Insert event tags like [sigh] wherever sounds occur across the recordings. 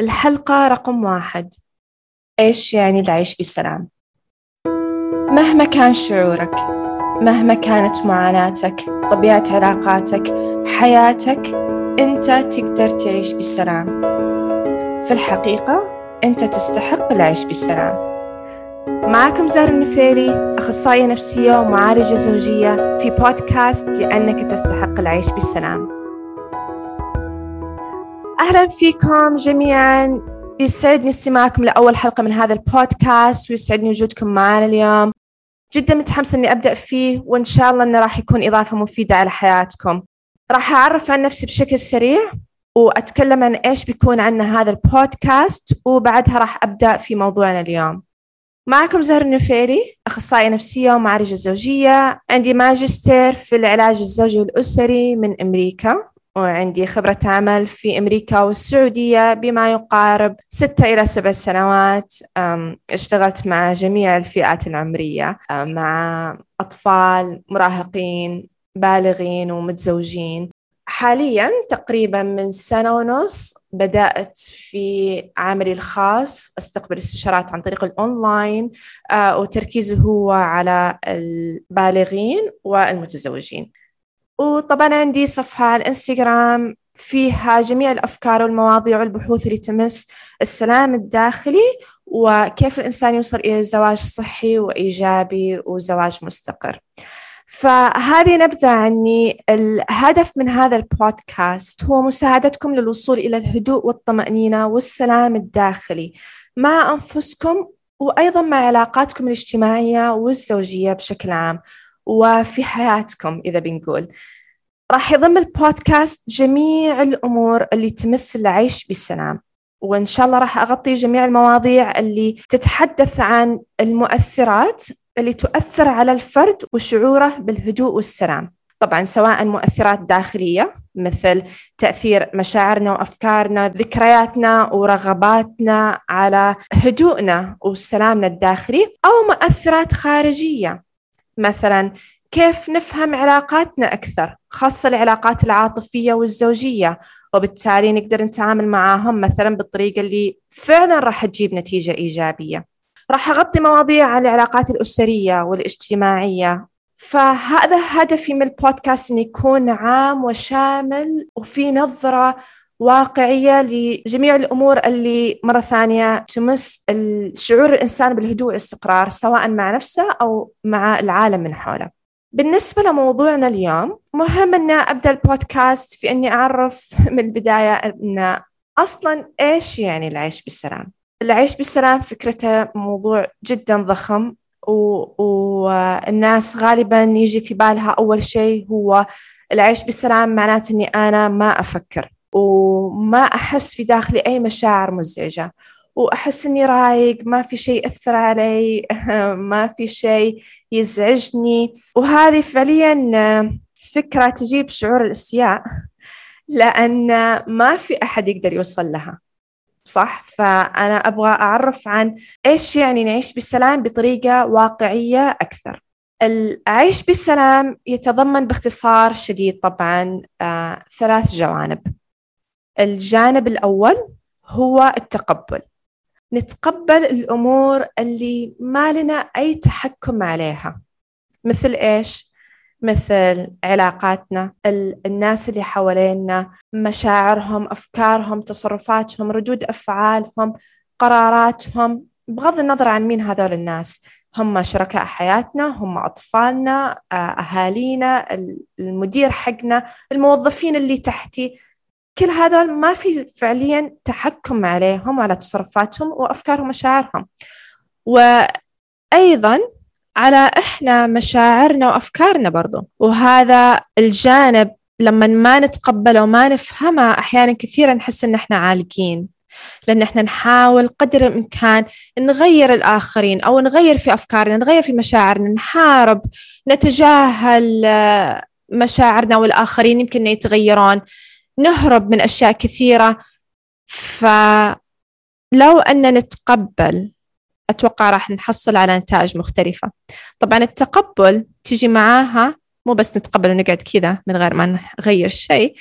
الحلقة رقم واحد. إيش يعني العيش بالسلام؟ مهما كان شعورك مهما كانت معاناتك طبيعة علاقاتك حياتك أنت تقدر تعيش بالسلام في الحقيقة أنت تستحق العيش بالسلام معكم زهر النفيري أخصائية نفسية ومعالجة زوجية في بودكاست لأنك تستحق العيش بالسلام أهلا فيكم جميعا. يسعدني استماعكم لأول حلقة من هذا البودكاست ويسعدني وجودكم معنا اليوم. جدا متحمسة إني أبدأ فيه وإن شاء الله إنه راح يكون إضافة مفيدة على حياتكم. راح أعرف عن نفسي بشكل سريع وأتكلم عن إيش بيكون عنا هذا البودكاست وبعدها راح أبدأ في موضوعنا اليوم. معكم زهر النفيري أخصائية نفسية ومعالجة زوجية عندي ماجستير في العلاج الزوجي والأسري من أمريكا. وعندي خبرة عمل في أمريكا والسعودية بما يقارب ستة إلى سبع سنوات اشتغلت مع جميع الفئات العمرية مع أطفال مراهقين بالغين ومتزوجين. حاليا تقريبا من سنة ونص بدأت في عملي الخاص أستقبل استشارات عن طريق الأونلاين وتركيزه هو على البالغين والمتزوجين. وطبعا عندي صفحة على الإنستغرام فيها جميع الأفكار والمواضيع والبحوث اللي تمس السلام الداخلي وكيف الإنسان يوصل إلى زواج صحي وإيجابي وزواج مستقر. فهذه نبذة عني الهدف من هذا البودكاست هو مساعدتكم للوصول إلى الهدوء والطمأنينة والسلام الداخلي مع أنفسكم وأيضا مع علاقاتكم الاجتماعية والزوجية بشكل عام. وفي حياتكم إذا بنقول. راح يضم البودكاست جميع الأمور اللي تمس العيش بالسلام. وإن شاء الله راح أغطي جميع المواضيع اللي تتحدث عن المؤثرات اللي تؤثر على الفرد وشعوره بالهدوء والسلام. طبعا سواء مؤثرات داخلية مثل تأثير مشاعرنا وأفكارنا ذكرياتنا ورغباتنا على هدوءنا وسلامنا الداخلي أو مؤثرات خارجية. مثلا كيف نفهم علاقاتنا أكثر خاصة العلاقات العاطفية والزوجية؟ وبالتالي نقدر نتعامل معاهم مثلا بالطريقة اللي فعلا راح تجيب نتيجة إيجابية. راح أغطي مواضيع عن العلاقات الأسرية والاجتماعية. فهذا هدفي من البودكاست أن يكون عام وشامل وفي نظرة واقعية لجميع الأمور اللي مرة ثانية تمس الشعور الإنسان بالهدوء والاستقرار سواء مع نفسه أو مع العالم من حوله. بالنسبة لموضوعنا اليوم مهم أن أبدأ البودكاست في أني أعرف [laughs] من البداية أن أصلا إيش يعني العيش بالسلام؟ العيش بالسلام فكرته موضوع جدا ضخم والناس غالبا يجي في بالها أول شيء هو العيش بالسلام معناته أني أنا ما أفكر. وما أحس في داخلي أي مشاعر مزعجة وأحس إني رايق ما في شيء يأثر علي [laughs] ما في شيء يزعجني. وهذه فعليا فكرة تجيب شعور الاستياء لأن ما في أحد يقدر يوصل لها صح؟ فأنا أبغى أعرف عن إيش يعني نعيش بالسلام بطريقة واقعية أكثر. العيش بالسلام يتضمن باختصار شديد طبعا آه ثلاث جوانب. الجانب الأول هو التقبل. نتقبل الأمور اللي ما لنا أي تحكم عليها. مثل إيش؟ مثل علاقاتنا الناس اللي حوالينا مشاعرهم أفكارهم تصرفاتهم ردود أفعالهم قراراتهم. بغض النظر عن مين هذول الناس. هم شركاء حياتنا هم أطفالنا آه، أهالينا المدير حقنا الموظفين اللي تحتي. كل هذول ما في فعليا تحكم عليهم وعلى تصرفاتهم وأفكارهم ومشاعرهم. وأيضا على إحنا مشاعرنا وأفكارنا برضو. وهذا الجانب لما ما نتقبله وما نفهمه أحيانا كثيرا نحس إن إحنا عالقين. لأن إحنا نحاول قدر الإمكان نغير الآخرين أو نغير في أفكارنا نغير في مشاعرنا نحارب نتجاهل مشاعرنا والآخرين يمكن يتغيرون. نهرب من أشياء كثيرة. فلو أن نتقبل أتوقع راح نحصل على نتائج مختلفة. طبعا التقبل تيجي معاها مو بس نتقبل ونقعد كذا من غير ما نغير شيء.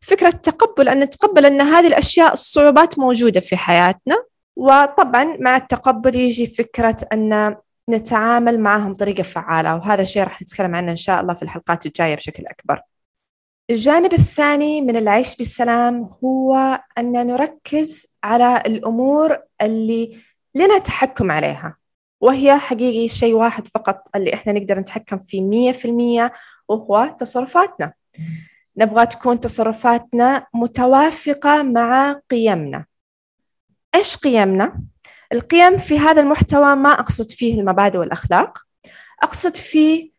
فكرة تقبل أن نتقبل أن هذه الأشياء الصعوبات موجودة في حياتنا. وطبعا مع التقبل يجي فكرة أن نتعامل معهم بطريقة فعالة. وهذا الشيء راح نتكلم عنه إن شاء الله في الحلقات الجاية بشكل أكبر. الجانب الثاني من العيش بالسلام هو أن نركز على الأمور اللي لنا تحكم عليها وهي حقيقي شيء واحد فقط اللي إحنا نقدر نتحكم فيه مية في المية وهو تصرفاتنا. نبغى تكون تصرفاتنا متوافقة مع قيمنا. إيش قيمنا؟ القيم في هذا المحتوى ما أقصد فيه المبادئ والأخلاق. أقصد فيه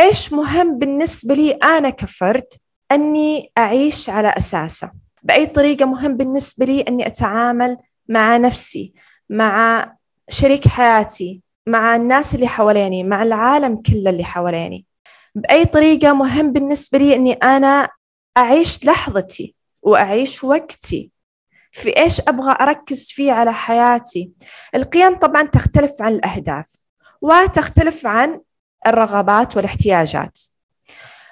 إيش مهم بالنسبة لي أنا كفرد أني أعيش على أساسه. بأي طريقة مهم بالنسبة لي أني أتعامل مع نفسي مع شريك حياتي مع الناس اللي حواليني مع العالم كله اللي حواليني. بأي طريقة مهم بالنسبة لي أني أنا أعيش لحظتي وأعيش وقتي في إيش أبغى أركز فيه على حياتي. القيم طبعا تختلف عن الأهداف وتختلف عن الرغبات والاحتياجات.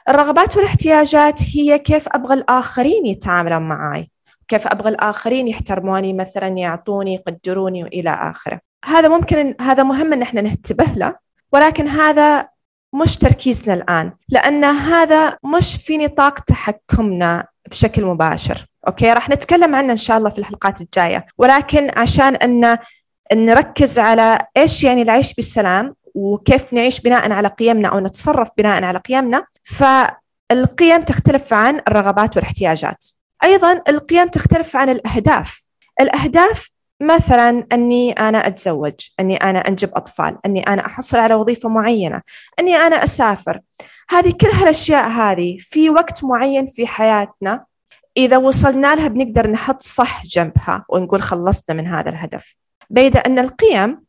الرغبات والاحتياجات هي كيف أبغى الآخرين يتعاملون معي كيف أبغى الآخرين يحترموني مثلا يعطوني يقدروني وإلى آخره. هذا ممكن هذا مهم إن إحنا ننتبه له ولكن هذا مش تركيزنا الآن لأن هذا مش في نطاق تحكمنا بشكل مباشر. أوكي؟ راح نتكلم عنه إن شاء الله في الحلقات الجاية. ولكن عشان إن نركز على إيش يعني العيش بالسلام وكيف نعيش بناء على قيمنا أو نتصرف بناء على قيمنا فالقيم تختلف عن الرغبات والاحتياجات. أيضا القيم تختلف عن الأهداف. الأهداف مثلا أني أنا أتزوج أني أنا أنجب أطفال أني أنا أحصل على وظيفة معينة أني أنا أسافر. هذه كل هالأشياء هذه في وقت معين في حياتنا. إذا وصلنا لها بنقدر نحط صح جنبها ونقول خلصنا من هذا الهدف. بيد أن القيم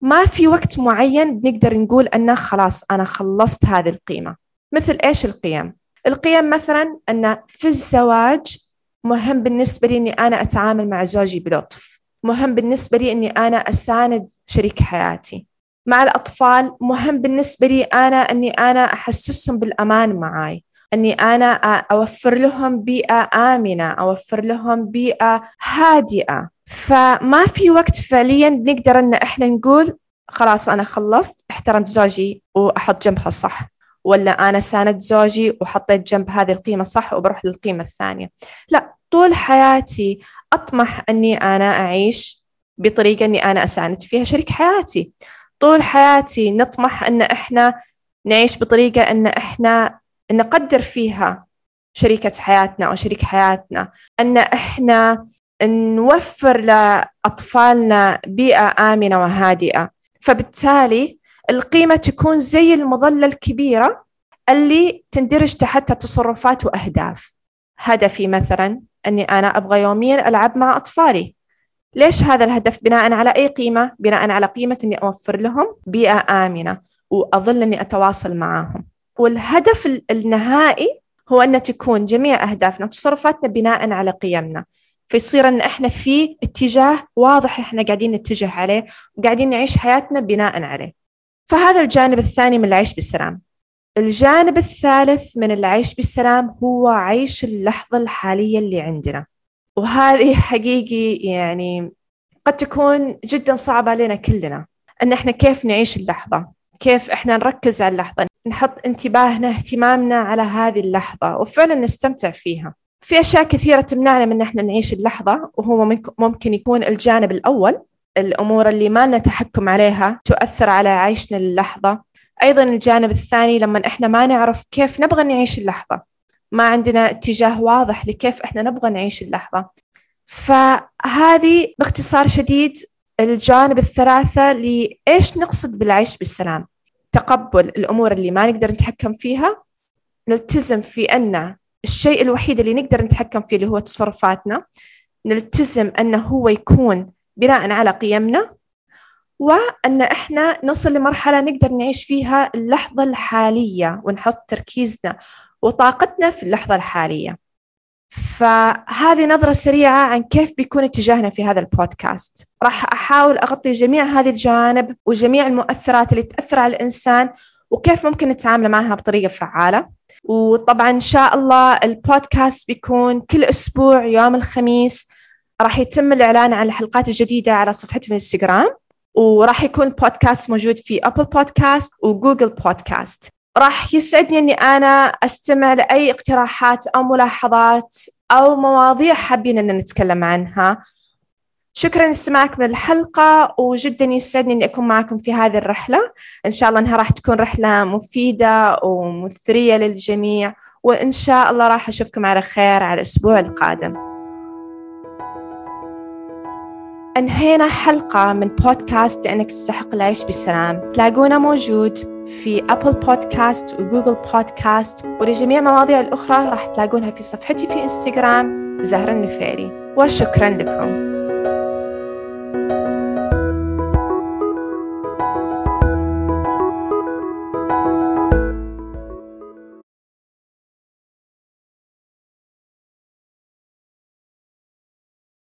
ما في وقت معين بنقدر نقول أن خلاص أنا خلصت هذه القيمة. مثل إيش القيم؟ القيم مثلا أن في الزواج مهم بالنسبة لي أني أنا أتعامل مع زوجي بلطف. مهم بالنسبة لي أني أنا أساند شريك حياتي. مع الأطفال مهم بالنسبة لي أنا أني أنا أحسسهم بالأمان معاي. أني أنا أوفر لهم بيئة آمنة أوفر لهم بيئة هادئة. فما في وقت فعليا بنقدر إن إحنا نقول خلاص أنا خلصت احترمت زوجي وأحط جنبها الصح. ولا أنا ساند زوجي وحطيت جنب هذه القيمة صح وبروح للقيمة الثانية. لا طول حياتي أطمح أني أنا أعيش بطريقة أني أنا أساند فيها شريك حياتي. طول حياتي نطمح أن إحنا نعيش بطريقة أن إحنا نقدر فيها شريكة حياتنا أو شريك حياتنا. أن إحنا نوفر لأطفالنا بيئة آمنة وهادئة. فبالتالي القيمة تكون زي المظلة الكبيرة اللي تندرج تحتها تصرفات وأهداف. هدفي مثلا أني أنا أبغى يوميا ألعب مع أطفالي. ليش هذا الهدف؟ بناء على أي قيمة؟ بناء على قيمة أني أوفر لهم بيئة آمنة وأظل أني أتواصل معهم والهدف النهائي هو أن تكون جميع أهدافنا وتصرفاتنا بناء على قيمنا. فيصير أن إحنا في اتجاه واضح إحنا قاعدين نتجه عليه وقاعدين نعيش حياتنا بناء عليه. فهذا الجانب الثاني من العيش بالسلام. الجانب الثالث من العيش بالسلام هو عيش اللحظة الحالية اللي عندنا. وهذه حقيقي يعني قد تكون جدا صعبة علينا كلنا أن إحنا كيف نعيش اللحظة؟ كيف إحنا نركز على اللحظة؟ نحط انتباهنا اهتمامنا على هذه اللحظة وفعلا نستمتع فيها. في أشياء كثيرة تمنعنا من إحنا نعيش اللحظة وهو ممكن يكون الجانب الأول. الأمور اللي ما لنا تحكم عليها تؤثر على عيشنا للحظة. أيضا الجانب الثاني لما إحنا ما نعرف كيف نبغى نعيش اللحظة. ما عندنا اتجاه واضح لكيف إحنا نبغى نعيش اللحظة. فهذه باختصار شديد الجانب الثلاثة لإيش نقصد بالعيش بالسلام. تقبل الأمور اللي ما نقدر نتحكم فيها. نلتزم في أن الشيء الوحيد اللي نقدر نتحكم فيه اللي هو تصرفاتنا. نلتزم أنه هو يكون بناء على قيمنا وأن إحنا نصل لمرحلة نقدر نعيش فيها اللحظة الحالية ونحط تركيزنا وطاقتنا في اللحظة الحالية. فهذه نظرة سريعة عن كيف بيكون اتجاهنا في هذا البودكاست. راح أحاول أغطي جميع هذه الجوانب وجميع المؤثرات اللي تأثر على الإنسان وكيف ممكن نتعامل معها بطريقة فعالة. وطبعا إن شاء الله البودكاست بيكون كل أسبوع يوم الخميس راح يتم الإعلان عن الحلقات الجديدة على صفحتي في الانستغرام وراح يكون البودكاست موجود في أبل بودكاست وجوجل بودكاست راح يسعدني أني أنا أستمع لأي اقتراحات أو ملاحظات أو مواضيع حابين أن نتكلم عنها. شكرا لاستماعكم للحلقة وجدا يسعدني أني أكون معكم في هذه الرحلة. إن شاء الله أنها راح تكون رحلة مفيدة ومثرية للجميع وإن شاء الله راح أشوفكم على خير على الأسبوع القادم. أنهينا حلقة من بودكاست لأنك تستحق العيش بسلام. تلاقونا موجود في أبل بودكاست وجوجل بودكاست ولجميع مواضيع الأخرى راح تلاقونها في صفحتي في إنستغرام زهرة النفيري. وشكرا لكم.